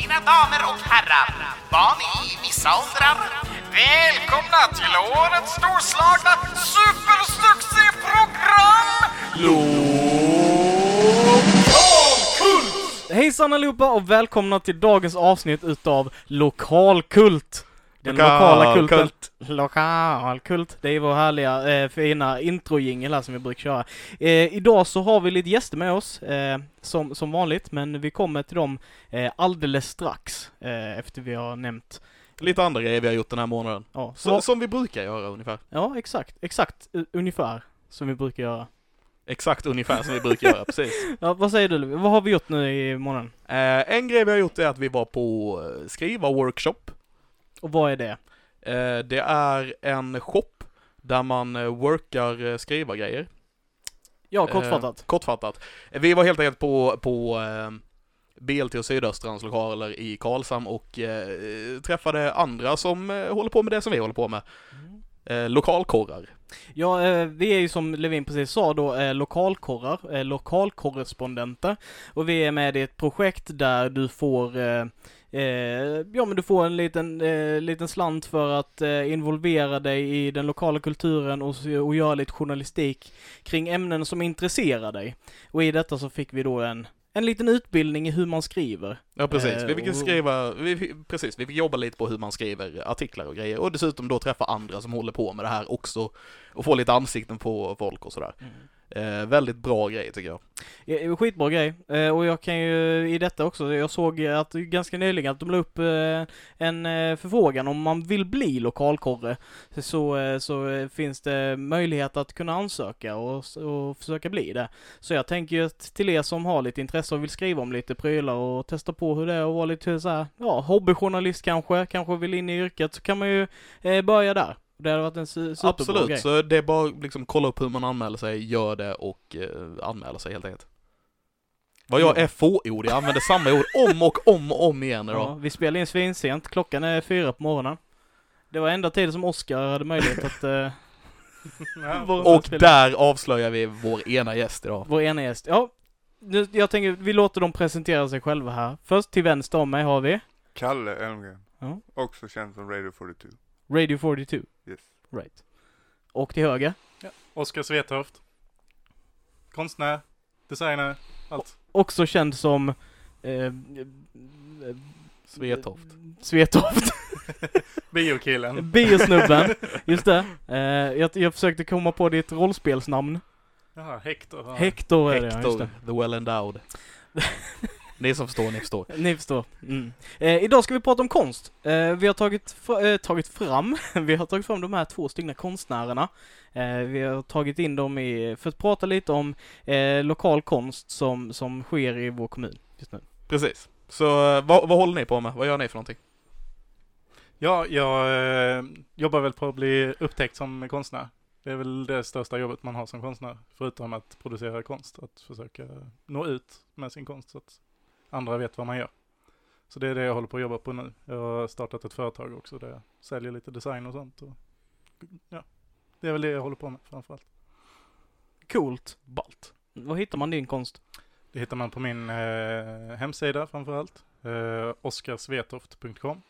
Mina damer och herrar, barn i vissa åldrar. Välkomna till årets storslagna supersuccéprogram! Hejsan allihopa och välkomna till dagens avsnitt utav Lokalkult. Den lokala kulten. Lokalkult. Lokalkult. Det är vår härliga eh, fina introjingel här som vi brukar köra. Eh, idag så har vi lite gäster med oss, eh, som, som vanligt, men vi kommer till dem eh, alldeles strax, eh, efter vi har nämnt, Lite andra grejer vi har gjort den här månaden. ja, Så, Som vi brukar göra ungefär. ja exakt, exakt, u- ungefär, som vi brukar göra. Exakt ungefär som vi brukar göra, precis. Ja, vad säger du? Vad har vi gjort nu i månaden? Eh, en grej vi har gjort är att vi var på eh, skriva-workshop. Och vad är det? Eh, det är en shop där man eh, workar eh, skriva-grejer. Ja, kortfattat. Eh, kortfattat. Vi var helt enkelt på, på eh, BLT och Sydöstrans lokaler i Karlshamn och eh, träffade andra som håller på med det som vi håller på med. Eh, lokalkorrar. Ja, vi är ju som Levin precis sa då eh, lokalkorrar, lokalkorrespondenter. Och vi är med i ett projekt där du får ja men du får en liten, eh, liten slant för att eh, involvera dig i den lokala kulturen och, och göra lite journalistik kring ämnen som intresserar dig. Och i detta så fick vi då en, en liten utbildning i hur man skriver. Ja precis, Eh, vi fick skriva, vi, precis, vi fick jobba lite på hur man skriver artiklar och grejer och dessutom då träffa andra som håller på med det här också och få lite ansikten på folk och sådär. Eh, väldigt bra grej tycker jag. Ja, Skitbra grej. Eh, och jag kan ju i detta också, jag såg att ganska nyligen att de la upp eh, en eh, förfrågan om man vill bli lokalkorre. Så, eh, så eh, finns det möjlighet att kunna ansöka och, och försöka bli det. Så jag tänker ju att till er som har lite intresse och vill skriva om lite prylar och testa på hur det är och vara lite så här, ja, hobbyjournalist kanske, kanske vill in i yrket, så kan man ju eh, börja där. Det hade varit en su- superbra Absolut, grej. så det är bara liksom kolla upp hur man anmäler sig, gör det och eh, anmäla sig helt enkelt. Vad jag Ja. är fåordig, jag använder samma ord om och om och om igen Ja, idag. vi spelar in svinsent, klockan är fyra på morgonen. Det var enda tiden som Oscar hade möjlighet att... Eh, Och där avslöjar vi vår ena gäst idag. Vår ena gäst. Ja, nu, jag tänker vi låter dem presentera sig själva här. Först till vänster om mig har vi Kalle Elmgren. Ja. Också känd som Radio 42. Radio 42. Yes. Right. Och till höger. Oskar Svetoft. Konstnär, designer, allt. Också känd som... Eh, eh, Svetoft. Svetoft. Biokillen. Biosnubben. Just det. Eh, jag, jag försökte komma på ditt rollspelsnamn. Jaha, Hector. Ja. Hector är det, ja, just Hector, det. the well endowed. ni som förstår, ni förstår. Ni förstår. Mm. Eh, idag ska vi prata om konst. Eh, vi har tagit, eh, tagit fram, vi har tagit fram de här två stycken konstnärerna. Eh, vi har tagit in dem i, för att prata lite om eh, lokal konst som, som sker i vår kommun just nu. Precis. Så eh, vad, vad håller ni på med? Vad gör ni för någonting? Ja, jag eh, jobbar väl på att bli upptäckt som konstnär. Det är väl det största jobbet man har som konstnär. Förutom att producera konst. Att försöka nå ut med sin konst så att andra vet vad man gör. Så det är det jag håller på att jobba på nu. Jag har startat ett företag också där jag säljer lite design och sånt. Och, ja, det är väl det jag håller på med framförallt. Coolt. Balt. Var hittar man din konst? Det hittar man på min eh, hemsida framförallt. Eh, oskarsvetoft.com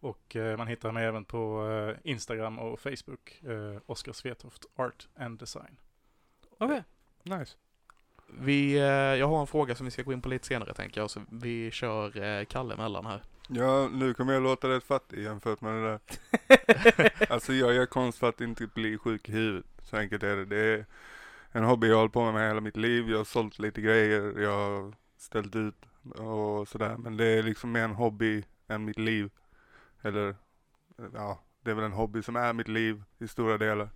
Och eh, man hittar mig även på eh, Instagram och Facebook. Eh, Oskar Svetoft Art and Design. Okej. Nice. Vi, eh, jag har en fråga som vi ska gå in på lite senare tänker jag, så vi kör eh, Kalle emellan här. Ja, nu kommer jag låta rätt fattig jämfört med det där. Alltså jag gör konst för att inte bli sjuk i huvudet. Så enkelt är det. Det är en hobby jag har hållit på med hela mitt liv. Jag har sålt lite grejer, jag har ställt ut och sådär. Men det är liksom mer en hobby än mitt liv. Eller, ja, det är väl en hobby som är mitt liv i stora delar.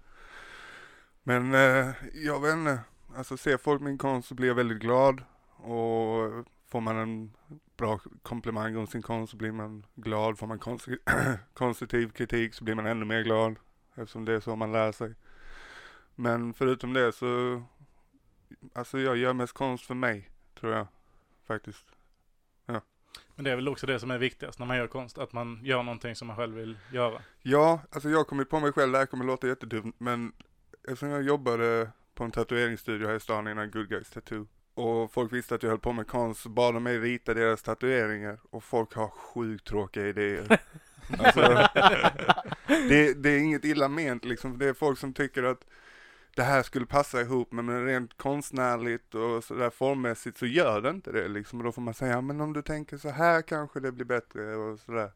Men eh, jag vet inte. Alltså ser folk min konst så blir jag väldigt glad. Och får man en bra komplimang om sin konst så blir man glad. Får man konstru- konstruktiv kritik så blir man ännu mer glad. Eftersom det är så man lär sig. Men förutom det så, alltså jag gör mest konst för mig, tror jag. Faktiskt. Men det är väl också det som är viktigast när man gör konst. Att man gör någonting som man själv vill göra. Ja, alltså jag har kommit på mig själv, det här kommer låta jättedumt, men eftersom jag jobbade på en tatueringsstudio här i stan innan Good Guys Tattoo, och folk visste att jag höll på med konst bad de mig rita deras tatueringar och folk har sjukt tråkiga idéer. Alltså, det, det är inget illa ment liksom, det är folk som tycker att det här skulle passa ihop men rent konstnärligt och sådär formmässigt så gör det inte det liksom. Och då får man säga, men om du tänker så här kanske det blir bättre och sådär.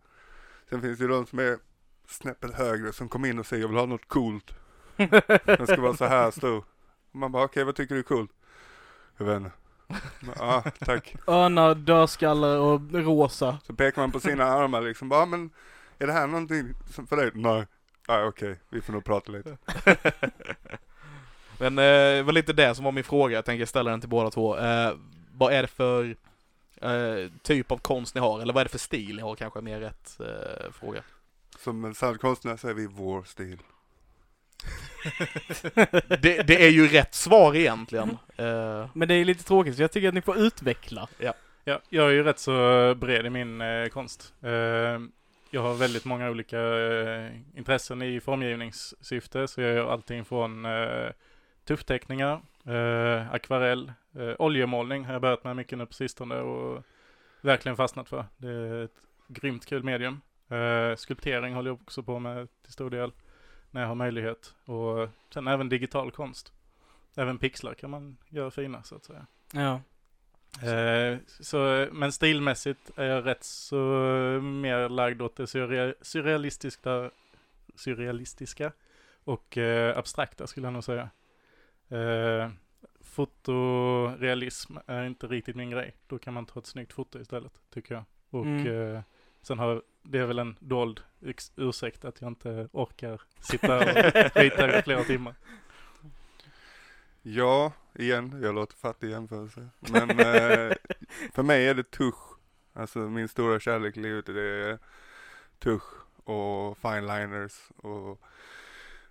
Sen finns det ju de som är snäppet högre som kommer in och säger jag vill ha något coolt. Den ska vara så här stor. Man bara okej vad tycker du är coolt? Jag vet inte. Ja, tack. Örnar, dödskallar och rosa. Så pekar man på sina armar liksom, bara men är det här någonting som för dig? Nej. Nej okej, vi får nog prata lite. Men eh, det var lite det som var min fråga, jag tänker ställa den till båda två. Eh, vad är det för eh, typ av konst ni har, eller vad är det för stil ni har kanske är mer rätt eh, fråga. Som en sann konstnär säger vi vår stil. Det, det är ju rätt svar egentligen. Eh, Men det är lite tråkigt så jag tycker att ni får utveckla. Ja, jag är ju rätt så bred i min eh, konst. Eh, jag har väldigt många olika eh, intressen i formgivningssyfte, så jag gör allting från eh, tuffteckningar, eh, akvarell, eh, oljemålning har jag börjat med mycket nu på sistone och verkligen fastnat för. Det är ett grymt kul medium. Eh, skulptering håller jag också på med till stor del när jag har möjlighet. Och sen även digital konst. Även pixlar kan man göra fina så att säga. Ja. Eh, så, men stilmässigt är jag rätt så mer lagd åt det surrea- surrealistiska, surrealistiska och eh, abstrakta skulle jag nog säga. Eh, fotorealism är inte riktigt min grej. Då kan man ta ett snyggt foto istället, tycker jag. Och Mm. Sen har det är väl en dold ursäkt att jag inte orkar sitta och rita i flera timmar. Ja, igen, jag låter fattig jämförelse. Men eh, för mig är det tusch. Alltså min stora kärlek i livet det är tusch och fineliners och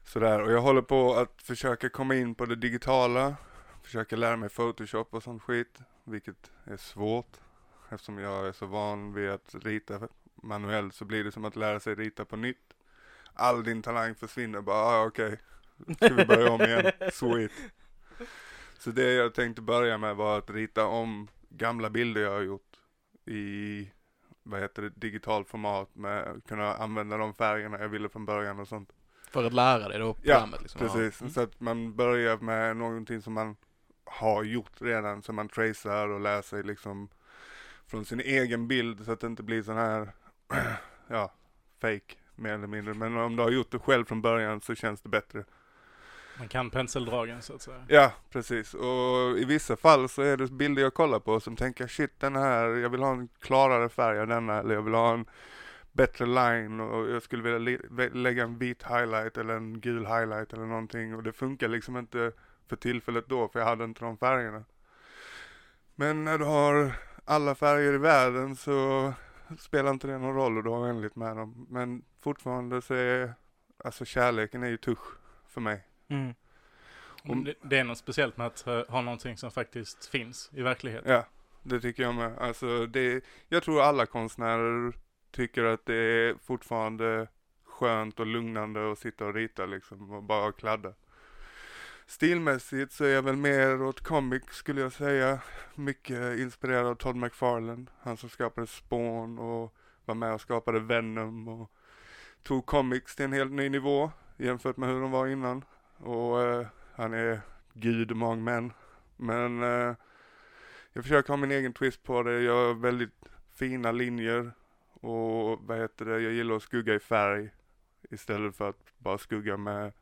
sådär. Och jag håller på att försöka komma in på det digitala. Försöka lära mig photoshop och sånt skit. Vilket är svårt. Eftersom jag är så van vid att rita manuellt så blir det som att lära sig rita på nytt. All din talang försvinner bara, ah, okej. Ska vi börja om igen? Sweet. Så det jag tänkte börja med var att rita om gamla bilder jag har gjort i, vad heter det, digital format med att kunna använda de färgerna jag ville från början och sånt. för att lära dig då Ja, programmet liksom. Precis, Ja. så att man börjar med någonting som man har gjort redan, som man tracear och lär sig liksom från sin egen bild så att det inte blir sån här, ja, fake mer eller mindre. Men om du har gjort det själv från början så känns det bättre. Man kan penseldragen så att säga. Ja, precis. Och i vissa fall så är det bilder jag kollar på som tänker shit den här, jag vill ha en klarare färg av denna eller jag vill ha en bättre line och jag skulle vilja lägga en vit highlight eller en gul highlight eller någonting och det funkar liksom inte för tillfället då för jag hade inte de färgerna. Men när du har alla färger i världen så spelar inte det någon roll och du har vänligt med dem. Men fortfarande så är, alltså kärleken är ju tusch för mig. Mm. Om- Det, det är något speciellt med att ha någonting som faktiskt finns i verkligheten. Ja, det tycker jag med. Alltså det, jag tror alla konstnärer tycker att det är fortfarande skönt och lugnande att sitta och rita liksom och bara kladda. Stilmässigt så är jag väl mer åt comic skulle jag säga. Mycket inspirerad av Todd McFarlane, han som skapade Spawn och var med och skapade Venom och tog comics till en helt ny nivå jämfört med hur de var innan. Och eh, han är gud among män. Men eh, jag försöker ha min egen twist på det. Jag har väldigt fina linjer och vad heter det, jag gillar att skugga i färg istället för att bara skugga med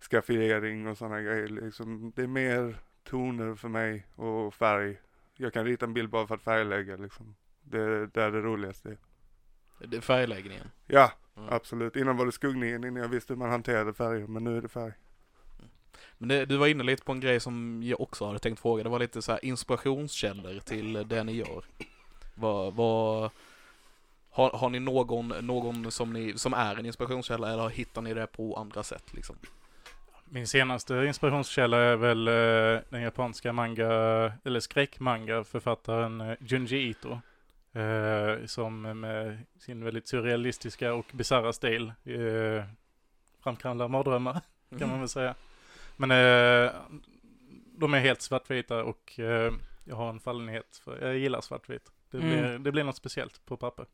skaffiering och sådana grejer. Liksom, det är mer toner för mig och färg. Jag kan rita en bild bara för att färglägga liksom. Det är där det roligaste är. Det är färgläggningen. Ja, Mm. absolut. Innan var det skuggningen, innan jag visste hur man hanterade färger, men nu är det färg. Men det, du var inne lite på en grej som jag också hade tänkt fråga. Det var lite så här inspirationskällor till det ni gör. Vad, vad, har, har ni någon, någon som, ni, som är en inspirationskälla eller hittar ni det på andra sätt liksom? Min senaste inspirationskälla är väl eh, den japanska manga, eller skräckmanga-författaren eh, Junji Ito. Eh, som med sin väldigt surrealistiska och bisarra stil framkallar mardrömmar, kan man väl säga. Men de är helt svartvita och jag har en fallenhet för, jag gillar svartvitt. Det, Mm. blir, det blir något speciellt på papper.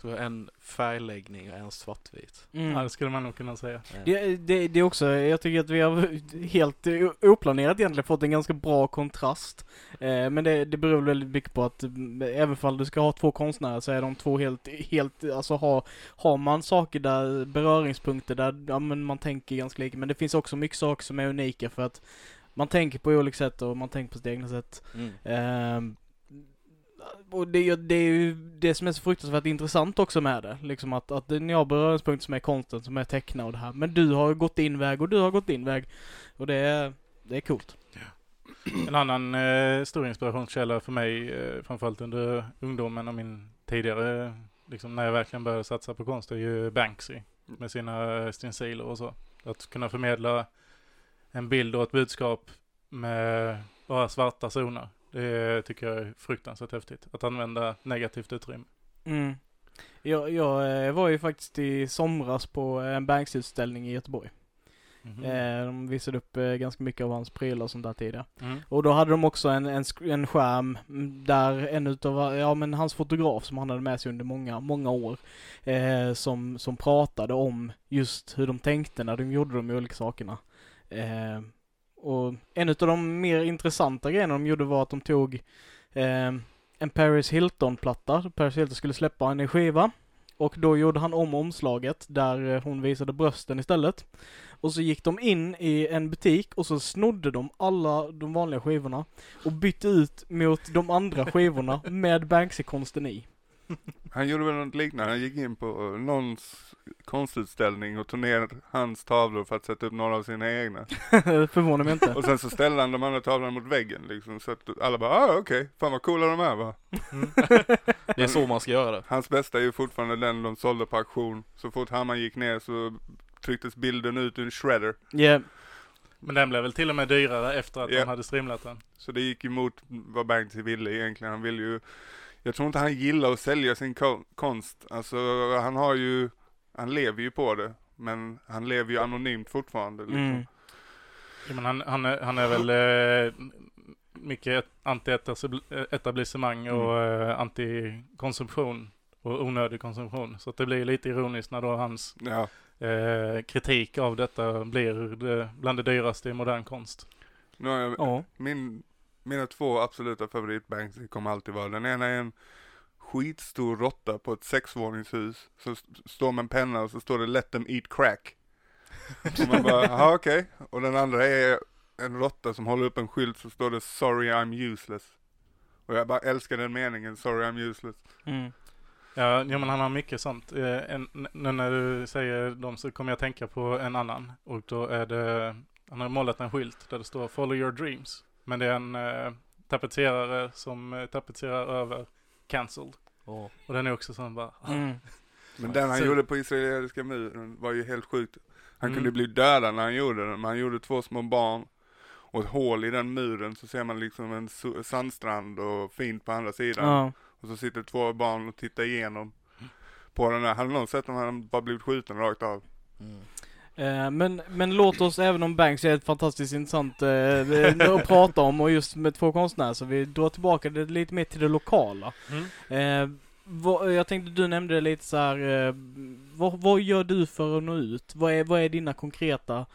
Så en färgläggning och en svartvit. Mm. Ja, det skulle man nog kunna säga. Det, det, det är också, jag tycker att vi har helt oplanerat egentligen fått en ganska bra kontrast. Eh, men det, det beror väldigt mycket på att mm, även om du ska ha två konstnärer så är de två helt, helt, alltså har, har man saker där, beröringspunkter där, ja men man tänker ganska lika. Men det finns också mycket saker som är unika för att man tänker på olika sätt och man tänker på sitt egna sätt. Mm. Ehm, och det, det är ju det som är så fruktansvärt intressant också med det. Liksom att, att ni har beröringspunkter som är konsten, som är teckna och det här. Men du har gått din väg och du har gått din väg. Och det är, det är coolt. En annan eh, stor inspirationskälla för mig, eh, framförallt under ungdomen och min tidigare, liksom när jag verkligen började satsa på konst, är ju Banksy med sina stenciler och så. Att kunna förmedla en bild och ett budskap med bara svarta zoner. Det tycker jag är fruktansvärt häftigt. Att använda negativt utrymme. Mm. Jag, jag eh, var ju faktiskt i somras på en Banks-utställning i Göteborg. Mhm. Eh, de visade upp eh, ganska mycket av hans prylar och sånt där tidigare. Mm. Och då hade de också en, en, en skärm där en utav, ja men hans fotograf som han hade med sig under många, många år, eh, som, som pratade om just hur de tänkte när de gjorde de olika sakerna. Eh, och en utav de mer intressanta grejerna de gjorde var att de tog eh, en Paris Hilton-platta. Paris Hilton skulle släppa en skiva. Och då gjorde han om omslaget där eh, hon visade brösten istället. Och så gick de in i en butik och så snodde de alla de vanliga skivorna och bytte ut mot de andra skivorna med Banksy-konsten i. Han gjorde väl något liknande, han gick in på eh, någons konstutställning och tog ner hans tavlor för att sätta upp några av sina egna. Förvånar mig inte. Och sen så ställde han de andra tavlorna mot väggen liksom, så att alla bara ah okej, fan vad coola de är va. Det är så man ska göra det. Hans bästa är ju fortfarande den de sålde på auktion. Så fort hammaren gick ner så trycktes bilden ut ur en shredder. Ja, Men den blev väl till och med dyrare efter att Ja. de hade strimlat den. Så det gick emot vad Banksy ville egentligen. Han ville ju, jag tror inte han gillar att sälja sin ko- konst. Alltså han har ju, han lever ju på det. Men han lever ju anonymt fortfarande liksom. mm. Ja, men han, han, är, han är väl eh, mycket anti-etablissemang och eh, anti-konsumtion och onödig konsumtion. Så att det blir lite ironiskt när då hans Ja, eh, kritik av detta blir det, bland det dyraste i modern konst. nu har jag, Ja. min, mina två absoluta favorit Banksy kommer alltid vara. Den ena är en skitstor råtta på ett sexvåningshus. Så st- står med en penna och så står det 'Let them eat crack' Och man bara, jaha okej. Och den andra är en råtta som håller upp en skylt så står det 'Sorry I'm useless' Och jag bara älskar den meningen, 'Sorry I'm useless' Mm. Ja, ja men han har mycket sånt. Eh, en, nu när du säger dem så kommer jag tänka på en annan. Och då är det, han har målat en skylt där det står 'Follow your dreams' Men det är en eh, tapetserare som eh, tapetserar över 'Cancelled' Ja. Och den är också sån bara, Mm. Men den han Så- gjorde på israeliska muren var ju helt sjukt. Han Mm. kunde bli dödad när han gjorde den, men han gjorde två små barn och ett hål i den muren så ser man liksom en sandstrand och fint på andra sidan. Ja. Och så sitter två barn och tittar igenom på den där. Hade någon sett om han bara blivit skjuten rakt av? Mm. Eh, men, men låt oss, även om Banks är ett fantastiskt intressant eh, att prata om och just med två konstnärer, så vi drar tillbaka det lite mer till det lokala. mm. Eh, vad, jag tänkte du nämnde lite så här. Eh, vad, vad gör du för att nå ut? Vad är, vad är dina konkreta,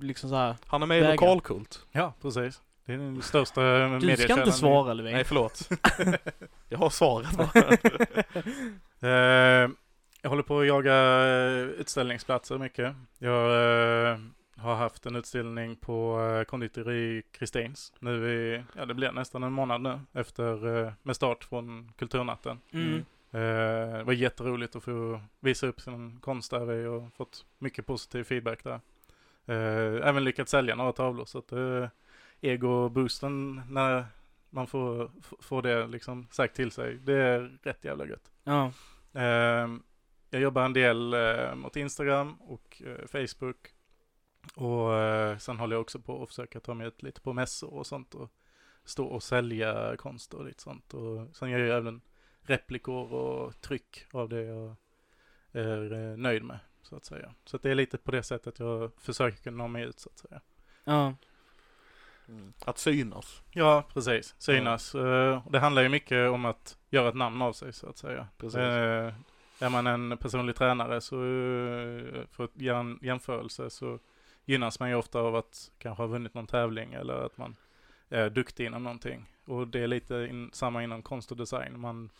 liksom så här. Han är med i Vägar. lokalkult. ja precis. Det är den största Du ska mediekällan inte i- svara Levin. Nej, förlåt. Jag har svaret bara. Jag håller på att jaga eh, utställningsplatser mycket. Jag eh, har haft en utställning på eh, konditori Kristins nu i, ja det blir nästan en månad nu efter, eh, med start från Kulturnatten. Mm. Eh, det var jätteroligt att få visa upp sin konst där har fått mycket positiv feedback där. Eh, även lyckats sälja några tavlor så att eh, ego-boosten när man får, får det liksom sagt till sig, det är rätt jävla gött. Ja. Eh, jag jobbar en del eh, mot Instagram och eh, Facebook. Och eh, sen håller jag också på att försöka ta mig ut lite på mässor och sånt och stå och sälja konst och lite sånt. Och sen gör jag även replikor och tryck av det jag är eh, nöjd med så att säga. Så att det är lite på det sättet jag försöker kunna nå mig ut så att säga. Ja. Att synas. Ja, precis. Synas. Eh, Det handlar ju mycket om att göra ett namn av sig så att säga. Precis. Är man en personlig tränare så, eh, för att göra en jämförelse så gynnas man ju ofta av att kanske ha vunnit någon tävling eller att man är duktig inom någonting. Och det är lite in, samma inom konst och design. Man,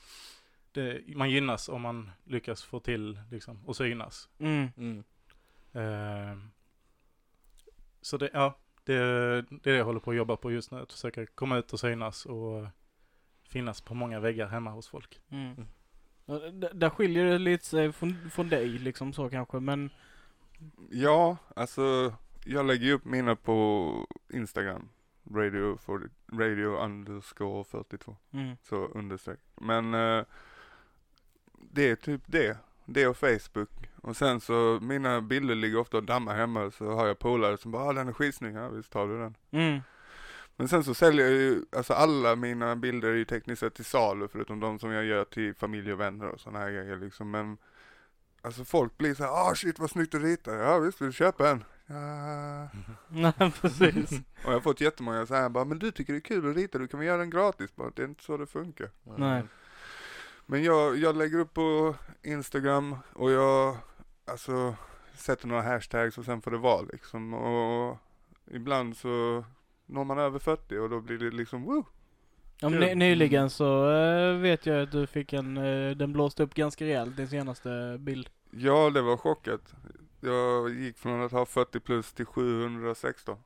det, man gynnas om man lyckas få till liksom, och synas. Mm. Mm. Eh, så det, ja, det, det är det jag håller på att jobba på just nu. Att försöka komma ut och synas och finnas på många väggar hemma hos folk. Mm. D- Där skiljer det lite sig från, från dig liksom så kanske, men Ja, alltså jag lägger upp mina på Instagram. Radio, for, radio underscore 42. mm. Så understreck. Men eh, det är typ det. Det och Facebook. Och sen så, mina bilder ligger ofta och dammar hemma så har jag polare som bara ah, den är skitsnygg, ja visst tar du den. Mm. Men sen så säljer jag ju, alltså alla mina bilder är ju tekniskt sett till salu förutom de som jag gör till familj och vänner och sådana här grejer liksom. Men alltså folk blir så här, ah shit vad snyggt du ritar. Ja visst, vill du köpa en? Ja. Nej precis. Och jag har fått jättemånga så här bara, men du tycker det är kul att rita, du kan väl göra den gratis bara. Det är inte så det funkar. Nej. Men jag, jag lägger upp på Instagram och jag, alltså, sätter några hashtags och sen får det vara liksom. Och ibland så når man över 40 och då blir det liksom woo. Ja, men ny- nyligen så eh, vet jag att du fick en, eh, den blåste upp ganska rejält din senaste bild. Ja, det var chockat. Jag gick från att ha 40 plus till 716.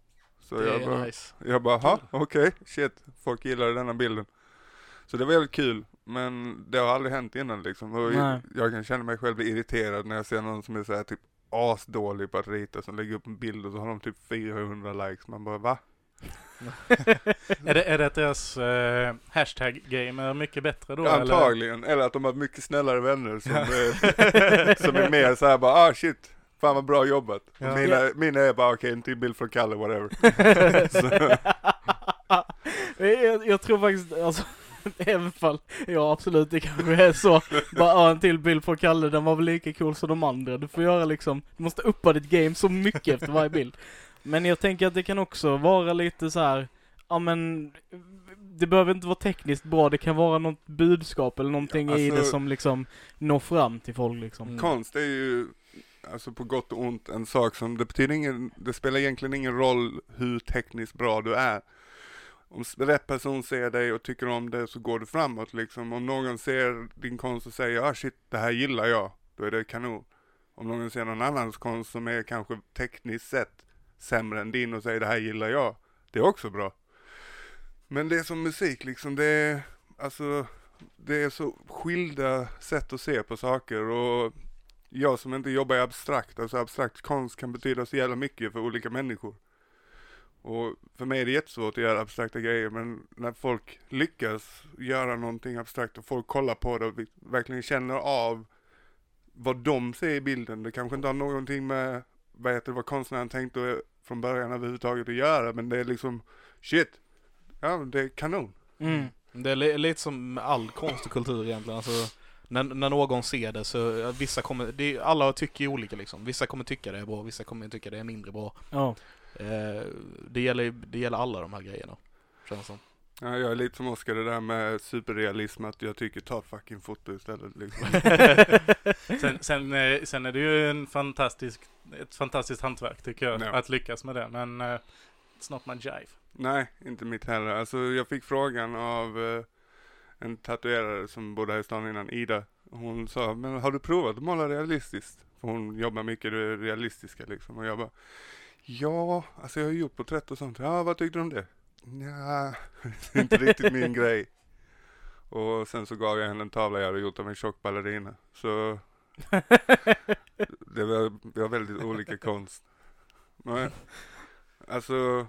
Så Det jag är bara, nice. jag bara, ha, okej, shit, folk gillade denna bilden. Så det var väldigt kul, men det har aldrig hänt innan liksom. Och Nej. jag, jag kan känna mig själv irriterad när jag ser någon som är så här typ asdålig på att rita, som lägger upp en bild och så har de typ 400 likes. Man bara, va? är, det, är det att deras eh, hashtag-game är mycket bättre då? eller? Antagligen, eller? att de har mycket snällare vänner som, är, som är mer så här bara, ah shit, fan vad bra jobbat. Ja. Mina, mina är bara, okej, en till bild från Kalle, whatever. jag, jag tror faktiskt, alltså, även fall jag absolut det kanske är så. Bara ja, en till bild på Kalle, den var väl lika cool som de andra. Du får göra liksom, du måste uppa ditt game så mycket efter varje bild. Men jag tänker att det kan också vara lite så här, ja men, det behöver inte vara tekniskt bra, det kan vara något budskap eller någonting Ja, i det alltså- som liksom når fram till folk liksom. Mm. Konst är ju, alltså på gott och ont, en sak som, det betyder ingen, det spelar egentligen ingen roll hur tekniskt bra du är. Om rätt person ser dig och tycker om det så går du framåt liksom. Om någon ser din konst och säger, ah shit, det här gillar jag, då är det kanon. Om någon ser någon annans konst som är kanske tekniskt sett sämre än din och säger, det här gillar jag, det är också bra. Men det är som musik liksom, det är, alltså, det är så skilda sätt att se på saker och jag som inte jobbar i abstrakt, alltså abstrakt konst kan betyda så jävla mycket för olika människor. Och för mig är det jättesvårt att göra abstrakta grejer, men när folk lyckas göra någonting abstrakt och folk kollar på det och verkligen känner av vad de ser i bilden, det kanske inte har någonting med vad heter det, vad konstnären tänkte från början överhuvudtaget att göra, men det är liksom shit, ja det är kanon. Mm. Det är li- lite som med all konst och kultur egentligen. Alltså, när, när någon ser det så, vissa kommer, det, alla tycker ju olika liksom. Vissa kommer tycka det är bra, vissa kommer tycka det är mindre bra. Ja. Eh, det, gäller, det gäller alla de här grejerna. Känns som. Ja, jag är lite som Oskar det där med superrealism, att jag tycker ta fucking foto istället liksom. Sen, sen, eh, sen är det ju en fantastisk, ett fantastiskt hantverk tycker jag, Ja. att lyckas med det. Men eh, it's not my jive. Nej, inte mitt heller. Alltså jag fick frågan av eh, en tatuerare som bodde här i stan innan, Ida. Hon sa, men har du provat att måla realistiskt? För hon jobbar mycket det realistiska liksom. Och jag bara, ja, alltså jag har gjort porträtt och sånt. Ja, vad tyckte du om det? Ja, det är inte riktigt min grej. Och sen så gav jag henne en tavla jag hade gjort av en tjock ballerina. Så det var, vi har väldigt olika konst. Men, alltså,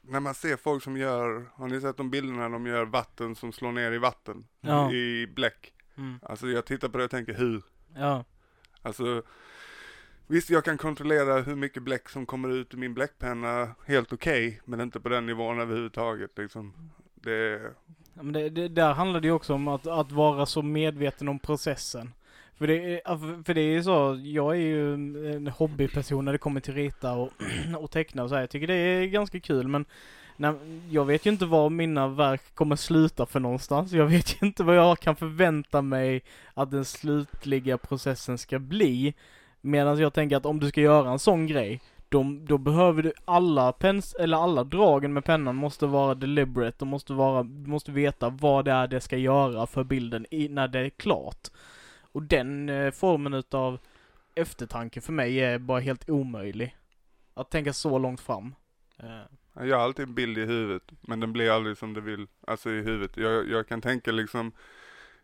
när man ser folk som gör, har ni sett de bilderna de gör vatten som slår ner i vatten? Ja. I bläck. Mm. Alltså jag tittar på det och tänker hur? Ja. Alltså, visst jag kan kontrollera hur mycket bläck som kommer ut ur min bläckpenna helt okej, men inte på den nivån överhuvudtaget liksom. Det, Ja, Men det, det, där handlar det ju också om att, att vara så medveten om processen. För det, är, för- det är ju så, jag är ju en- hobbyperson när det kommer till rita och, och teckna och så här. Jag tycker det är ganska kul men när, jag vet ju inte var mina verk kommer sluta för någonstans. Jag vet ju inte vad jag kan förvänta mig att den slutliga processen ska bli. Medan jag tänker att om du ska göra en sån grej, då, då behöver du alla pens, eller alla dragen med pennan måste vara deliberate, de måste vara, du måste veta vad det är det ska göra för bilden i, när det är klart. Och den eh, formen utav eftertanke för mig är bara helt omöjlig. Att tänka så långt fram. Eh, Jag har alltid en bild i huvudet, men den blir aldrig som du vill, alltså i huvudet. Jag, jag kan tänka liksom,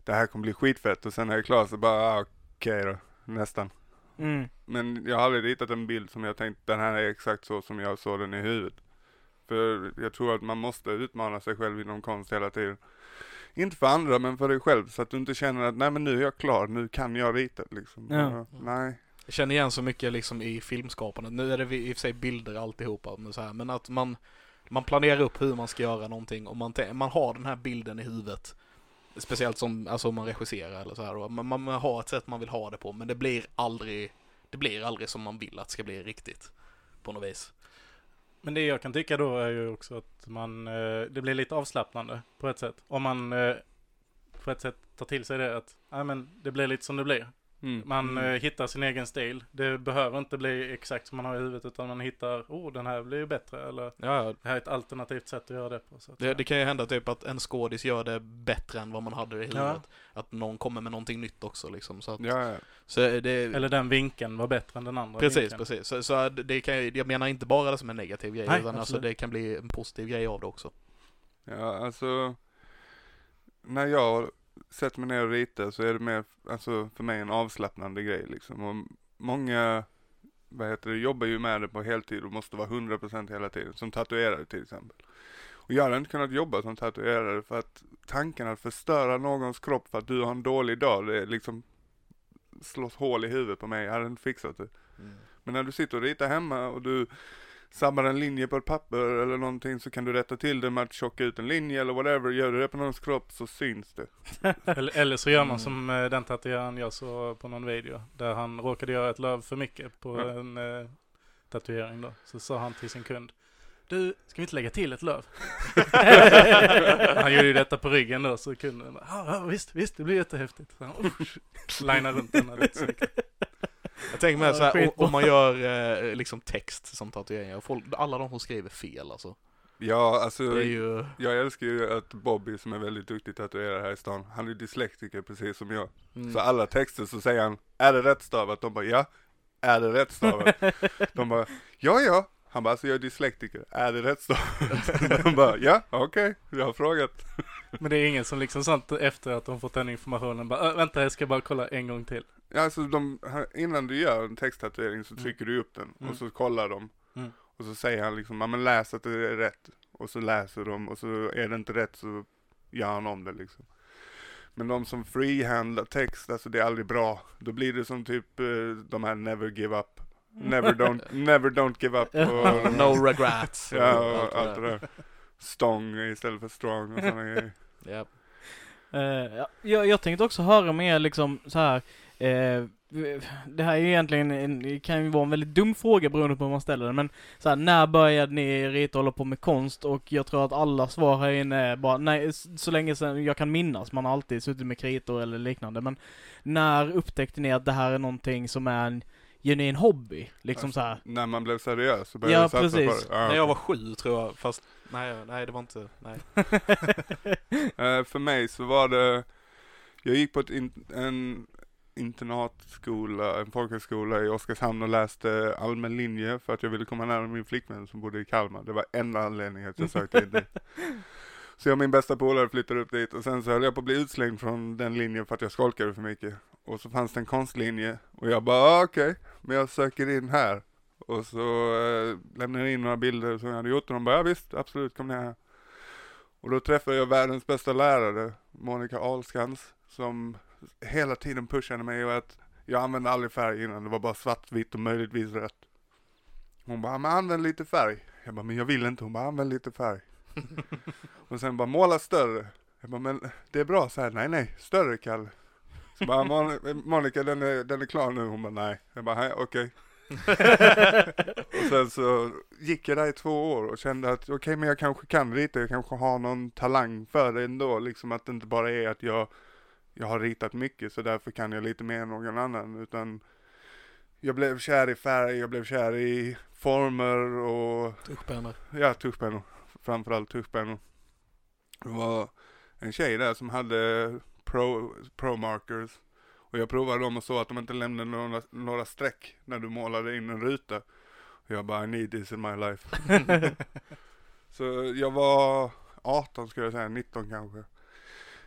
det här kommer bli skitfett och sen när jag är klar så bara, ah, okej då, nästan mm. Men jag har aldrig ritat en bild som jag tänkt, den här är exakt så som jag såg den i huvudet. För jag tror att man måste utmana sig själv inom konst hela tiden. Inte för andra, men för dig själv, så att du inte känner att nej men nu är jag klar, nu kan jag rita liksom. Ja. Ja, nej. Jag känner igen så mycket liksom i filmskapandet. Nu är det i och för sig bilder alltihopa, men, så här, men att man, man planerar upp hur man ska göra någonting och man, man har den här bilden i huvudet. Speciellt som, alltså man regisserar eller så här då. Man, man, man har ett sätt man vill ha det på, men det blir aldrig, det blir aldrig som man vill att det ska bli riktigt. På något vis. Men det jag kan tycka då är ju också att man, eh, det blir lite avslappnande på ett sätt. Om man eh, på ett sätt tar till sig det att, nej men det blir lite som det blir. Mm. Man eh, hittar sin egen stil. Det behöver inte bli exakt som man har i huvudet utan man hittar, oh den här blir ju bättre eller Ja, det här är ett alternativt sätt att göra det på. Så att, det, det kan ju hända typ att en skådis gör det bättre än vad man hade i huvudet. Ja. Att någon kommer med någonting nytt också liksom. Så, att, Ja, ja. så det, Eller den vinkeln var bättre än den andra Precis, vinkeln. precis. Så, så det det kan, ju- jag menar inte bara det som en negativ grej, Nej, utan alltså det kan bli en positiv grej av det också. Ja, alltså när jag sätter mig ner och ritar så är det mer, alltså för mig en avslappnande grej liksom. Och många, vad heter det, jobbar ju med det på heltid och måste vara 100% hela tiden, som tatuerare till exempel. Och jag hade inte kunnat jobba som tatuerare för att tanken att förstöra någons kropp för att du har en dålig dag, det är liksom slås hål i huvudet på mig, jag hade inte fixat det. Men när du sitter och ritar hemma och du sabbar en linje på ett papper eller någonting så kan du rätta till det med att tjocka ut en linje eller whatever. Gör du det på någons kropp så syns det. Eller, eller så gör man Mm. som eh, den tatueraren jag såg på någon video. Där han råkade göra ett löv för mycket på Ja. en eh, tatuering då. Så sa han till sin kund. Du, ska vi inte lägga till ett löv? han gjorde ju detta på ryggen då så kunden bara, ja, ja visst, visst, det blir jättehäftigt. Så han linar runt den här lite snyggt. Jag tänker med Ja, så här, skitbra. o- om man gör eh, liksom text som tatueringar, folk, alla de som skriver fel alltså. Ja, alltså Det är ju, jag älskar ju att Bobby som är väldigt duktig tatuerare här i stan, han är dyslektiker precis som jag. mm, Så alla texter så säger han, är det rätt stavat? De bara, ja. Är det rätt stavat? De bara, ja ja. Han bara, alltså jag är dyslektiker, är det rätt stavat? De bara, ja okej, jag har frågat. Men det är ingen som liksom sånt efter att de fått den informationen bara, "Äh, vänta jag ska bara kolla en gång till. Ja, alltså de, innan du gör en texttatuering så Mm. trycker du upp den Mm. och så kollar de. Mm. Och så säger han liksom, ja men läs att det är rätt. Och så läser de och så är det inte rätt så gör han om det liksom. Men de som freehandlar text, alltså det är aldrig bra. Då blir det som typ eh, de här never give up. Never don't, never don't give up. Och, no regrets. och ja, och allt allt det där. Stång istället för strong och sådana grejer. Ja. Eh, ja, jag, jag tänkte också höra med er liksom så här. Eh, det här är ju egentligen en, kan ju vara en väldigt dum fråga beroende på hur man ställer den, men så här, när började ni rita och hålla på med konst? Och jag tror att alla svar här inne är bara, nej, så länge sedan jag kan minnas, man har alltid suttit med kritor eller liknande, men när upptäckte ni att det här är någonting som är en genuin hobby? Liksom så här. När man blev seriös så började Ja, jag satsa precis. på det. Ja, När jag var sju tror jag, fast nej, nej det var inte, nej. Eh, för mig så var det, jag gick på ett in, en internatskola, en folkhögskola i Oskarshamn och läste allmän linje för att jag ville komma nära min flickvän som bodde i Kalmar. Det var enda anledningen att jag sökte in dit. Så jag och min bästa polare flyttade upp dit och sen så höll jag på att bli utslängd från den linjen för att jag skolkade för mycket. Och så fanns det en konstlinje och jag bara ah, okej, men jag söker in här. Och så eh, lämnade jag in några bilder som jag hade gjort och de bara ja visst, absolut kom ner här. Och då träffade jag världens bästa lärare, Monica Ahlskans, som hela tiden pushade mig och att jag använde aldrig färg innan, det var bara svartvitt och möjligtvis rött. Hon bara, men använd lite färg. Jag bara, men jag vill inte. Hon bara, använd lite färg. och sen bara, måla större. Jag bara, men det är bra så här. Nej, nej, större Kalle. Så bara, "Mon- Monica den är, den är klar nu. Hon bara, nej. Jag bara, "Nej, okej. och sen så gick jag där i två år och kände att okej, men jag kanske kan rita, jag kanske har någon talang för det ändå, liksom att det inte bara är att jag, jag har ritat mycket så därför kan jag lite mer än någon annan, utan jag blev kär i färg, jag blev kär i former och Tuschpennor. Ja, tuschpennor. Framförallt tuschpennor. Det var en tjej där som hade pro, pro markers. Och jag provade dem och såg att de inte lämnade några, några streck när du målade in en ruta. Och jag bara, I need this in my life. så jag var 18 skulle jag säga, 19 kanske.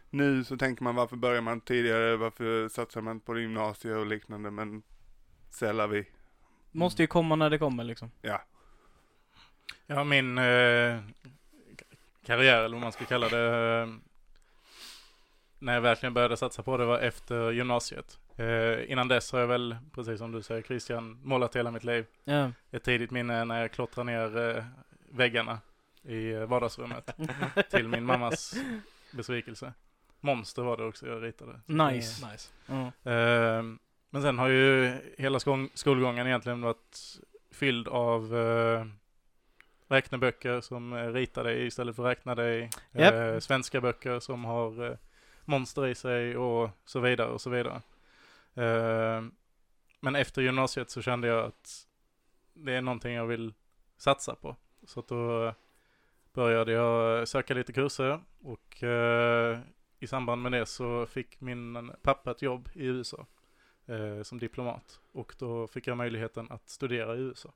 Nu så tänker man varför börjar man tidigare, varför satsar man på gymnasiet och liknande, men sällar vi. Måste ju komma när det kommer liksom. Ja, Ja, min eh, karriär, eller vad man ska kalla det, eh, när jag verkligen började satsa på det var efter gymnasiet. Eh, innan dess har jag väl, precis som du säger Christian, målat hela mitt liv. Ja. Ett tidigt minne när jag klottrar ner eh, väggarna i eh, vardagsrummet till min mammas besvikelse. Monster var det också jag ritade. Nice. Nice. Ja. Eh, men sen har ju hela skol- skolgången egentligen varit fylld av eh, räkneböcker som är ritade istället för räknade i. Japp. Eh, svenska böcker som har eh, monster i sig och så vidare och så vidare. Eh, men efter gymnasiet så kände jag att det är någonting jag vill satsa på. Så att då började jag söka lite kurser och eh, i samband med det så fick min pappa ett jobb i USA eh, som diplomat och då fick jag möjligheten att studera i USA.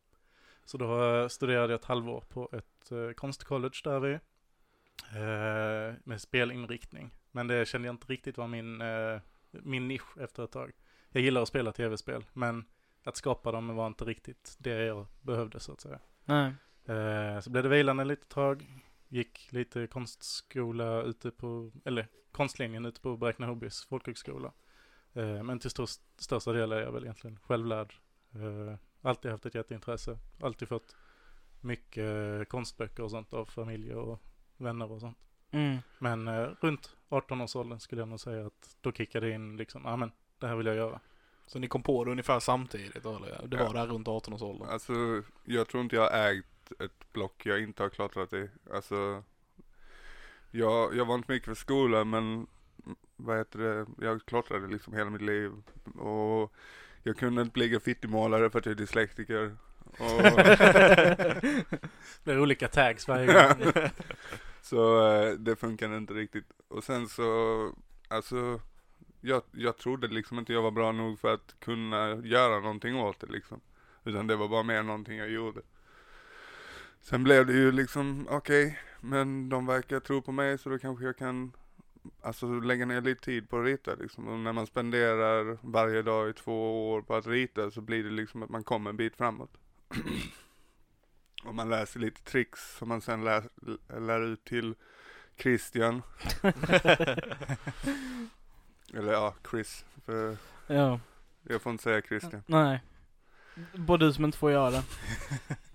Så då eh, studerade jag ett halvår på ett eh, konstcollege där vi eh, med spelinriktning. Men det kände jag inte riktigt var min, eh, min nisch efter ett tag. Jag gillar att spela tv-spel men att skapa dem var inte riktigt det jag behövde så att säga. Nej. Eh, så blev det vilande lite tag. Gick lite konstskola ute på, eller konstlinjen ute på Bräkne-Hobbys folkhögskola. Eh, men till stor, största del är jag väl egentligen självlärd. Eh, alltid haft ett jätteintresse. Alltid fått mycket konstböcker och sånt av familj och vänner och sånt. Mm. Men eh, runt 18-årsåldern skulle jag nog säga att då kickade in liksom, ja men det här vill jag göra. Så ni kom på det ungefär samtidigt eller? Det var Ja. där runt 18-årsåldern? Alltså, jag tror inte jag ägt ett block jag inte har klottrat i. Alltså, jag, jag var inte mycket för skolan men, vad heter det, jag klottrade liksom hela mitt liv. Och jag kunde inte bli graffitimålare för att jag är dyslektiker. Och, Det blir olika tags varje gång. så eh, det funkade inte riktigt. Och sen så, alltså, jag, jag trodde liksom inte jag var bra nog för att kunna göra någonting åt det liksom. Utan det var bara mer någonting jag gjorde. Sen blev det ju liksom, okej, men de verkar tro på mig så då kanske jag kan Alltså lägga ner lite tid på att rita liksom. Och när man spenderar varje dag i två år på att rita så blir det liksom att man kommer en bit framåt. och man läser lite tricks som man sen lär, lär ut till Christian. Eller ja, Chris. För Ja. jag får inte säga Christian. Nej. Både du som inte får göra det.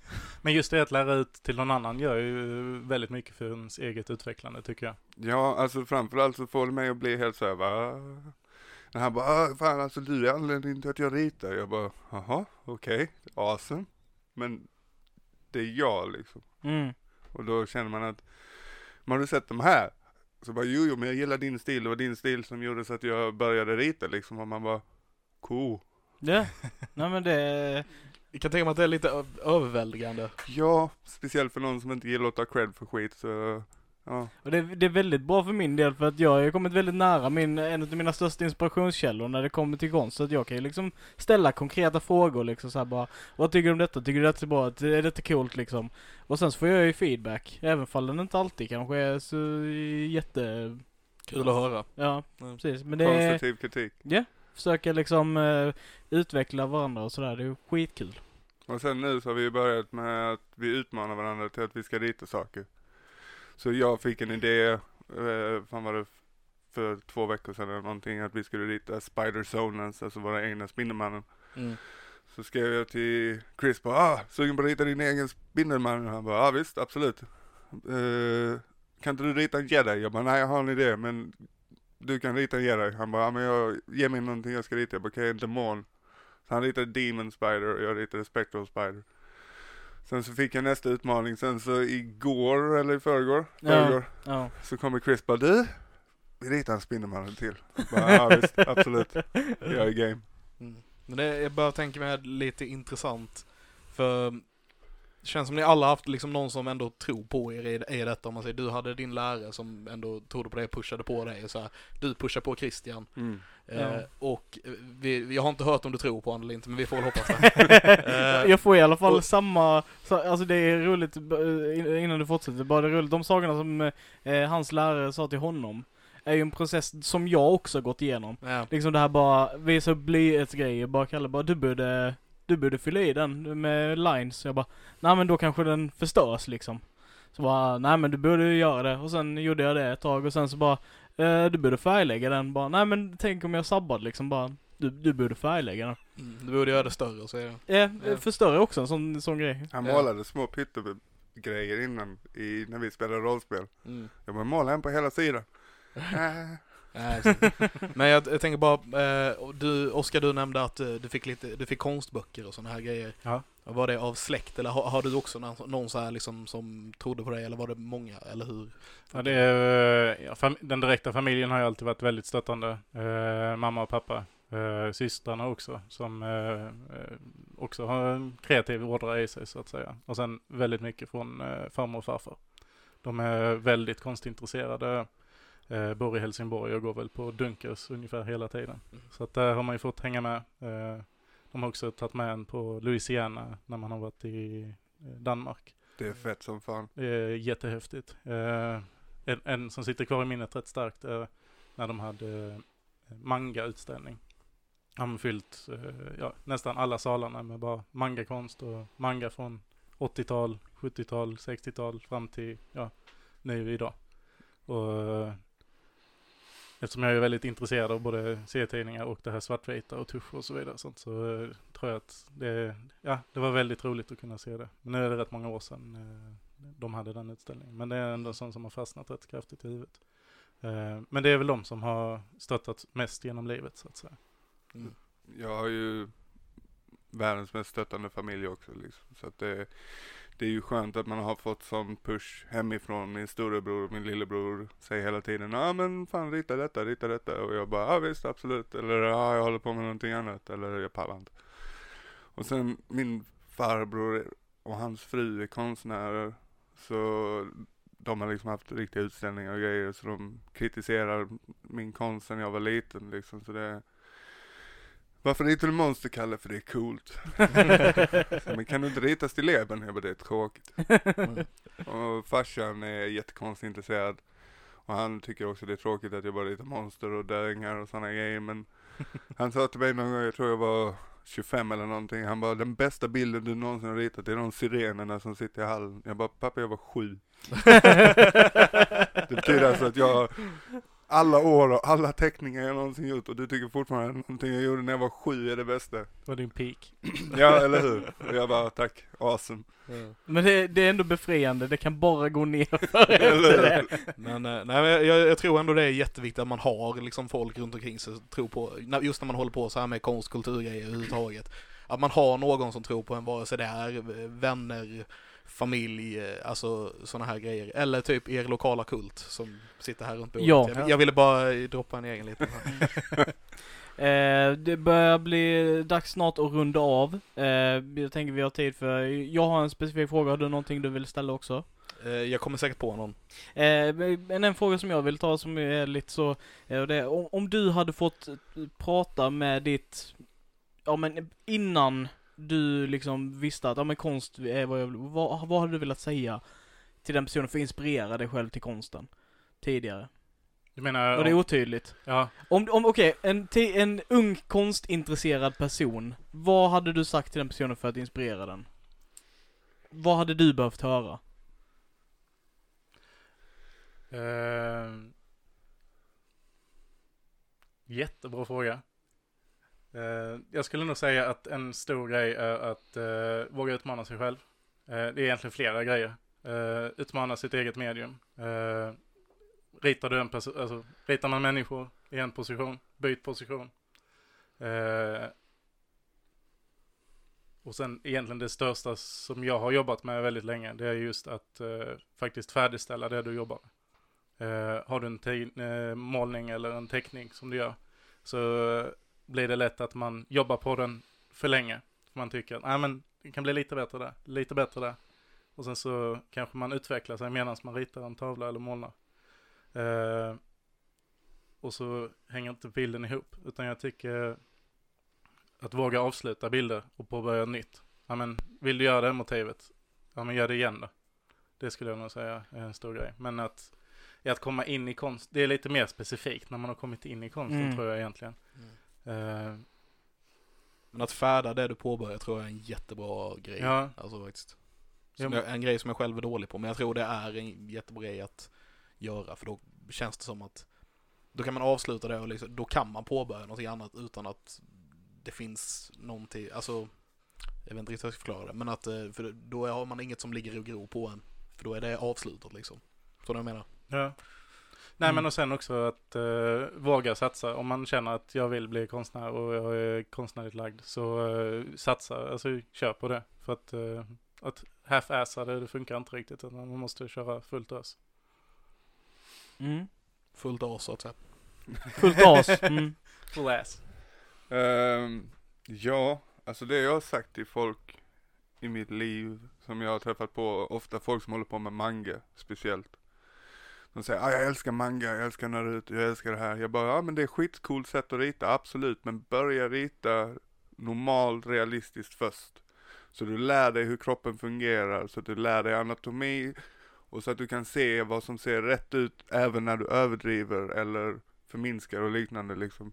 Men just det att lära ut till någon annan gör ju väldigt mycket för ens eget utvecklande tycker jag. Ja, alltså framförallt så får det mig att bli helt såhär va? När han bara, ah, fan alltså du är anledningen till att jag ritar. Jag bara, jaha, okej, awesome. Men det är jag liksom. Mm. Och då känner man att, men har du sett de här? Så bara, jo, jo, men jag gillar din stil. Det var din stil som gjorde så att jag började rita liksom. Och man bara, cool. Ja. Nej men det... Jag kan tänka mig att det är lite överväldigande. Ja, speciellt för någon som inte gillar att ta cred för skit så, ja. Och det, det är väldigt bra för min del för att jag har kommit väldigt nära min, en av mina största inspirationskällor när det kommer till konst. Så att jag kan ju liksom ställa konkreta frågor liksom så här bara Vad tycker du om detta? Tycker du detta är bra? Är detta coolt liksom? Och sen så får jag ju feedback. Även fall den inte alltid kanske är så jätte... Kul att höra. Ja, Mm. precis. Men det är... Konstruktiv kritik. Försöka liksom eh, utveckla varandra och sådär. Det är skitkul. Och sen nu så har vi börjat med att vi utmanar varandra till att vi ska rita saker. Så jag fick en idé, eh, fan var det för två veckor sedan eller någonting, att vi skulle rita Spider Zonans, alltså våra egna Spindelmannen. Mm. Så skrev jag till Chris på, ah, sugen på att rita din egen Spindelman? Och han bara, ah, visst, absolut. Eh, kan inte du rita en jedi? Jag bara, nej jag har en idé, men du kan rita en jedi. Han bara, ja men jag, ge mig någonting jag ska rita. Jag bara, okej, en demon. Så han ritade Demon Spider och jag ritade Spectral Spider. Sen så fick jag nästa utmaning, sen så igår eller i förrgår, Ja. förrgår Ja. så kommer Chris bara du, vi ritar en Spindelmannen till. Bara, ja visst, absolut. Jag är game. Mm. Men det, jag bara tänker mig lite intressant. För det känns som ni alla haft liksom någon som ändå tror på er i, i detta. Om man säger du hade din lärare som ändå trodde på dig och pushade på dig. Och så här, du pushar på Christian. Mm. Ja. Eh, och eh, vi, jag har inte hört om du tror på honom eller inte, men vi får väl hoppas det. Eh, Jag får i alla fall och- samma, så- alltså det är roligt, eh, innan du fortsätter, bara det är roligt, de sakerna som eh, hans lärare sa till honom, är ju en process som jag också gått igenom. ja. Liksom det här bara, visa upp blyertsgrejer, bara kalla bara, du borde, du borde fylla i den med lines. Så jag bara, nej men då kanske den förstörs liksom. Så bara, nej men du borde ju göra det. Och sen gjorde jag det ett tag och sen så bara, eh, du borde färglägga den. Bara, nej men tänk om jag sabbade liksom bara, du, du borde färglägga den. Mm, du borde göra det större, säger jag. Eh, Ja. förstör också en sån, sån grej. Han Ja. målade små pyttegrejer innan, i, när vi spelade rollspel. Mm. Jag bara, måla en på hela sidan. Men jag, jag tänker bara, eh, du, Oskar du nämnde att eh, du fick lite, du fick konstböcker och sådana här grejer. Ja. Var det av släkt eller har, har du också någon, någon så här liksom som trodde på dig eller var det många eller hur? Ja, det är, ja, fam- den direkta familjen har ju alltid varit väldigt stöttande. Eh, mamma och pappa. Eh, systrarna också, som eh, eh, också har en kreativ ådra i sig så att säga. Och sen väldigt mycket från eh, farmor och farfar. De är väldigt konstintresserade. Eh, bor i Helsingborg och går väl på Dunkers ungefär hela tiden. Mm. Så att där har man ju fått hänga med. Eh, de har också tagit med en på Louisiana när man har varit i eh, Danmark. det är fett som fan. Det är jättehäftigt. Eh, en, en som sitter kvar i minnet rätt starkt är när de hade eh, manga-utställning. De har fyllt eh, ja, nästan alla salarna med bara mangakonst och manga från 80-tal, 70-tal, 60-tal fram till ja, nu idag. Och eh, eftersom jag är väldigt intresserad av både serietidningar och det här svartvita och tusch och så vidare sånt, så eh, tror jag att det, ja, det var väldigt roligt att kunna se det. Men nu är det rätt många år sedan eh, de hade den utställningen. Men det är ändå sånt som har fastnat rätt kraftigt i huvudet. Eh, Men det är väl de som har stöttat mest genom livet så att säga. Mm. Jag har ju världens mest stöttande familj också liksom. Så att det, det är ju skönt att man har fått sån push hemifrån. Min storebror och min lillebror säger hela tiden ja men fan rita detta, rita detta. Och jag bara ja visst absolut. Eller ja jag håller på med någonting annat. Eller jag pallar inte. Och sen min farbror och hans fru är konstnärer. Så de har liksom haft riktiga utställningar och grejer. Så de kritiserar min konst sen jag var liten liksom. Så det varför ritar du monster Kalle? För det är coolt. Men kan du inte rita stilleben? Jag bara, det är tråkigt. Och farsan är jättekonsintresserad. Och han tycker också det är tråkigt att jag bara ritar monster och döingar och sådana grejer. Men han sa till mig någon gång, jag tror jag var 25 eller någonting. Han bara, den bästa bilden du någonsin har ritat är de sirenerna som sitter i hallen. Jag bara, pappa jag var sju. Det betyder alltså att jag alla år och alla teckningar jag någonsin gjort och du tycker fortfarande att någonting jag gjorde när jag var sju är det bästa. Det var din peak. Ja, eller hur? Och jag bara, tack, awesome. Men det, det är ändå befriande, det kan bara gå ner för efter det. Men, eh, nej, men jag, jag, tror ändå det är jätteviktigt att man har liksom folk runt omkring sig som tror på, just när man håller på så här med konst, kulturgrejer överhuvudtaget. Att man har någon som tror på en, vare sig det är eh, vänner, familj, eh, alltså sådana här grejer. Eller typ er lokala kult som sitter här runt bordet. Ja. Jag, jag ville bara eh, droppa en egen liten. Eh, det börjar bli dags snart att runda av. Eh, jag tänker vi har tid för, jag har en specifik fråga, har du någonting du vill ställa också? Eh, jag kommer säkert på någon. Eh, men en fråga som jag vill ta som är lite så, eh, det om, om du hade fått prata med ditt, ja men innan du liksom visste att, ja men konst är vad jag vill, vad, vad hade du velat säga till den personen för att inspirera dig själv till konsten? Tidigare. Du menar, Och det är om, otydligt. ja, Om, om okej, en, ti- en ung konstintresserad person, vad hade du sagt till den personen för att inspirera den? Vad hade du behövt höra? Eh, jättebra fråga. Eh, jag skulle nog säga att en stor grej är att uh, våga utmana sig själv. Eh, det är egentligen flera grejer. Utmana sitt eget medium. Ritar du en alltså ritar man människor i en position, byt position. Och sen egentligen det största som jag har jobbat med väldigt länge, det är just att faktiskt färdigställa det du jobbar med. Har du en målning eller en teckning som du gör, så blir det lätt att man jobbar på den för länge. Man tycker att ah, men det kan bli lite bättre där, lite bättre där. Och sen så kanske man utvecklar sig medan man ritar en tavla eller målar. Eh, och så hänger inte bilden ihop. Utan jag tycker att våga avsluta bilder och påbörja nytt. Ja men, vill du göra det motivet? Ja men gör det igen då. Det skulle jag nog säga är en stor grej. Men att, att komma in i konst, det är lite mer specifikt när man har kommit in i konsten Mm. tror jag egentligen. Eh, Men att färda det du påbörjar tror jag är en jättebra grej. ja, Alltså faktiskt. Som jag, en grej som jag själv är dålig på, men jag tror det är en jättebra grej att göra, för då känns det som att då kan man avsluta det och liksom, då kan man påbörja någonting annat utan att det finns någonting, alltså jag vet inte riktigt hur jag ska förklara det, men att eh, för då har man inget som ligger och gror på en, för då är det avslutat liksom. Så jag menar. Ja. Nej Mm. men och sen också att eh, våga satsa. Om man känner att jag vill bli konstnär och jag är konstnärligt lagd så eh, satsa, alltså kör på det. För att, eh, att half-assa det, det funkar inte riktigt. Utan man måste köra fullt ös. Mm. Fullt as så att säga. Fullt as. Mm. Full ass. Ehm, ja, alltså det jag har sagt till folk i mitt liv som jag har träffat på, ofta folk som håller på med manga speciellt. De säger ah, jag älskar manga, jag älskar Naruto, jag älskar det här. Jag bara, ja men det är skitcoolt sätt att rita, absolut. Men börja rita normalt, realistiskt först. Så du lär dig hur kroppen fungerar, så att du lär dig anatomi och så att du kan se vad som ser rätt ut även när du överdriver eller förminskar och liknande liksom.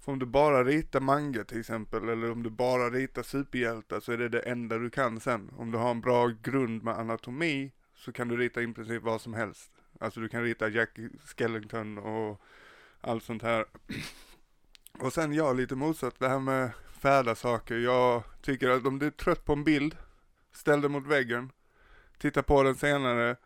För om du bara ritar manga till exempel, eller om du bara ritar superhjältar så är det det enda du kan sen. Om du har en bra grund med anatomi så kan du rita i princip vad som helst. Alltså du kan rita Jack Skellington och allt sånt här. Och sen jag lite motsatt, det här med färda saker. Jag tycker att om du är trött på en bild, ställ den mot väggen, titta på den senare,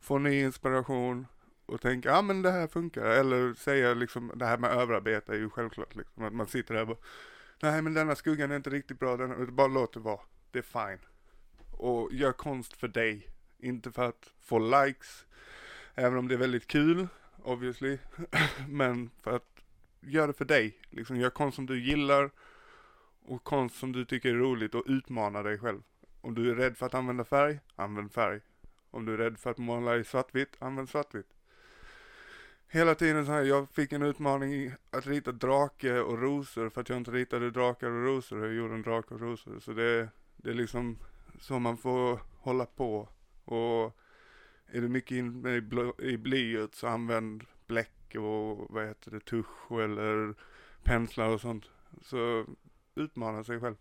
få ny inspiration, och tänka, ja ah, men det här funkar. Eller säga liksom, det här med överarbete är ju självklart liksom. Att man sitter där och bara, nej men denna skuggan är inte riktigt bra, den, bara låt det vara. Det är fine. Och gör konst för dig. Inte för att få likes. Även om det är väldigt kul, obviously. men för att göra det för dig. Liksom gör konst som du gillar. Och konst som du tycker är roligt och utmana dig själv. Om du är rädd för att använda färg, använd färg. Om du är rädd för att måla i svartvitt, använd svartvitt hela tiden så här, jag fick en utmaning att rita drake och rosor för att jag inte ritade drakar och rosor. Jag gjorde en drake och rosor. Så det, det är liksom så man får hålla på. Och är du mycket inne i, bl- i blyert så använd bläck och vad heter det, tusch eller penslar och sånt. Så utmana sig själv.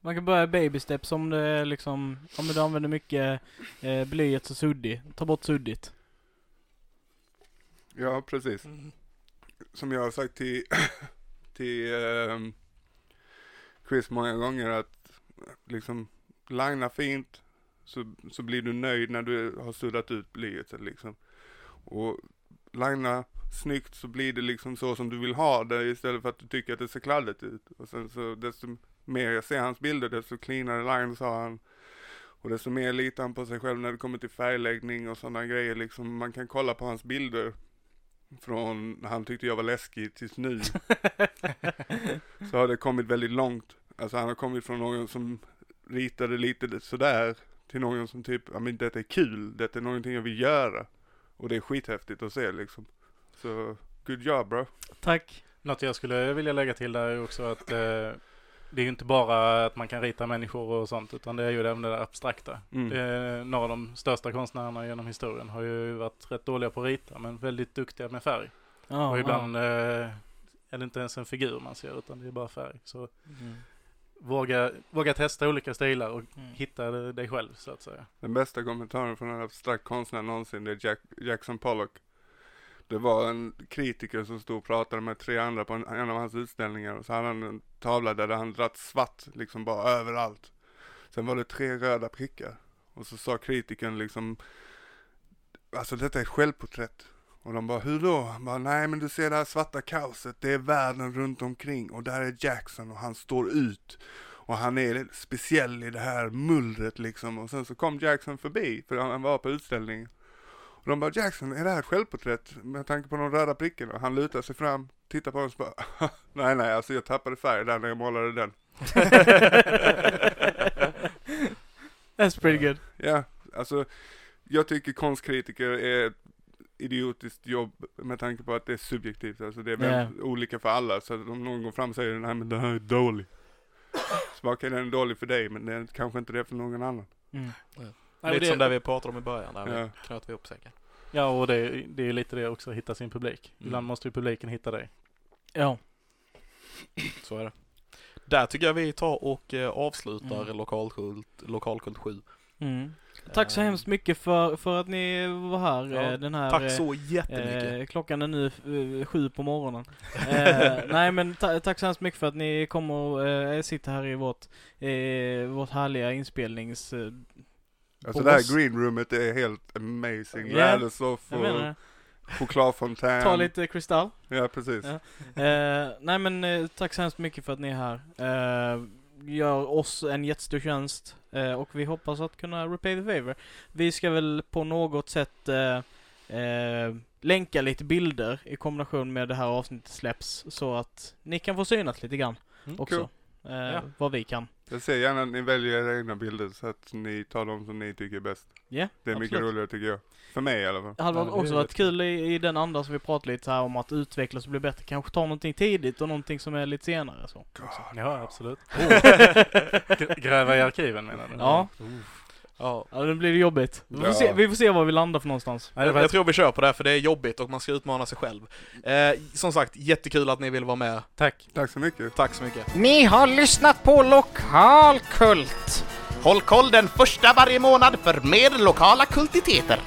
Man kan börja baby steps om det liksom, om du använder mycket eh, blyerts och suddig. Ta bort suddigt. Ja, precis. som jag har sagt till, till ehm, Chris många gånger att liksom linea fint så, så blir du nöjd när du har suddat ut blyet liksom. Och linea snyggt så blir det liksom så som du vill ha det istället för att du tycker att det ser kladdigt ut. Och sen så desto mer jag ser hans bilder desto cleanare lines har han. Och desto mer litar han på sig själv när det kommer till färgläggning och sådana grejer liksom. Man kan kolla på hans bilder från när han tyckte jag var läskig tills nu. så har det kommit väldigt långt. Alltså han har kommit från någon som ritade lite sådär till någon som typ, ja men detta är kul, detta är någonting jag vill göra. Och det är skithäftigt att se liksom. Så, good job bro. Tack. Något jag skulle vilja lägga till där är också att eh, det är ju inte bara att man kan rita människor och sånt utan det är ju även det där abstrakta. Mm. Det är några av de största konstnärerna genom historien har ju varit rätt dåliga på att rita men väldigt duktiga med färg. Ja, och ibland eh, är det inte ens en figur man ser utan det är bara färg. Så. Mm. Våga, våga testa olika stilar och Mm. hitta dig själv så att säga. Den bästa kommentaren från en abstrakt konstnär någonsin, det är Jack, Jackson Pollock. Det var en kritiker som stod och pratade med tre andra på en, en av hans utställningar och så hade han en tavla där han dratt svart liksom bara överallt. Sen var det tre röda prickar. Och så sa kritikern liksom, alltså detta är ett självporträtt. Och de bara, hur då? Han bara, nej men du ser det här svarta kaoset, det är världen runt omkring och där är Jackson och han står ut. Och han är speciell i det här mullret liksom. Och sen så kom Jackson förbi, för han var på utställning. Och de bara, Jackson, är det här ett självporträtt? Med tanke på de röda prickarna. Han lutar sig fram, tittar på oss och bara, nej nej, alltså jag tappade färg där när jag målade den. That's pretty good. Ja, alltså jag tycker konstkritiker är idiotiskt jobb med tanke på att det är subjektivt. Alltså det är väldigt olika för alla. Så om någon går fram och säger nej men det här är dålig. Så bara, okej den är dålig för dig men det är kanske inte det för någon annan. Mm. Nej, Lite det- som det vi pratade om i början, där Ja. vi knöt vi ihop säcken. Ja, och det, det är lite det också, hitta sin publik. Mm. Ibland måste ju publiken hitta dig. Ja. Så är det. Där tycker jag vi tar och eh, avslutar Mm. lokalkult, lokalkult 7. Mm. Tack så Eh, hemskt mycket för, för att ni var här Ja, eh, den här Tack eh, så jättemycket. Eh, klockan är nu eh, sju på morgonen. Eh, nej men ta tack så hemskt mycket för att ni kommer och eh, sitter här i vårt, eh, vårt härliga inspelnings... Eh, Alltså det här greenroomet är helt amazing. Ja, Lädersoffor, chokladfontän. Ta lite kristall. Ja precis. Ja. Eh, nej men eh, tack så hemskt mycket för att ni är här. Gör oss en jättestor tjänst eh, och vi hoppas att kunna repay the favor. Vi ska väl på något sätt eh, eh, länka lite bilder i kombination med det här avsnittet släpps så att ni kan få synat lite grann Mm, också. Eh, Ja. Vad vi kan. Jag ser gärna att ni väljer era egna bilder så att ni tar de som ni tycker är bäst. Ja, Det är mycket absolut. roligare tycker jag. För mig i alla fall. Det hade varit också varit kul i, i den andan som vi pratade lite här om att utvecklas och bli bättre. Kanske ta någonting tidigt och någonting som är lite senare så. Ja, absolut. Gr- Gräva i arkiven menar du? Ja. Ja. Ja, nu blir det jobbigt. Vi får, Ja. se, vi får se var vi landar för någonstans. Var Jag tror vi kör på det här för det är jobbigt och man ska utmana sig själv. Eh, som sagt, jättekul att ni vill vara med. Tack. Tack så mycket. Tack så mycket. Ni har lyssnat på Lokalkult. Håll koll den första varje månad för mer lokala kultiteter.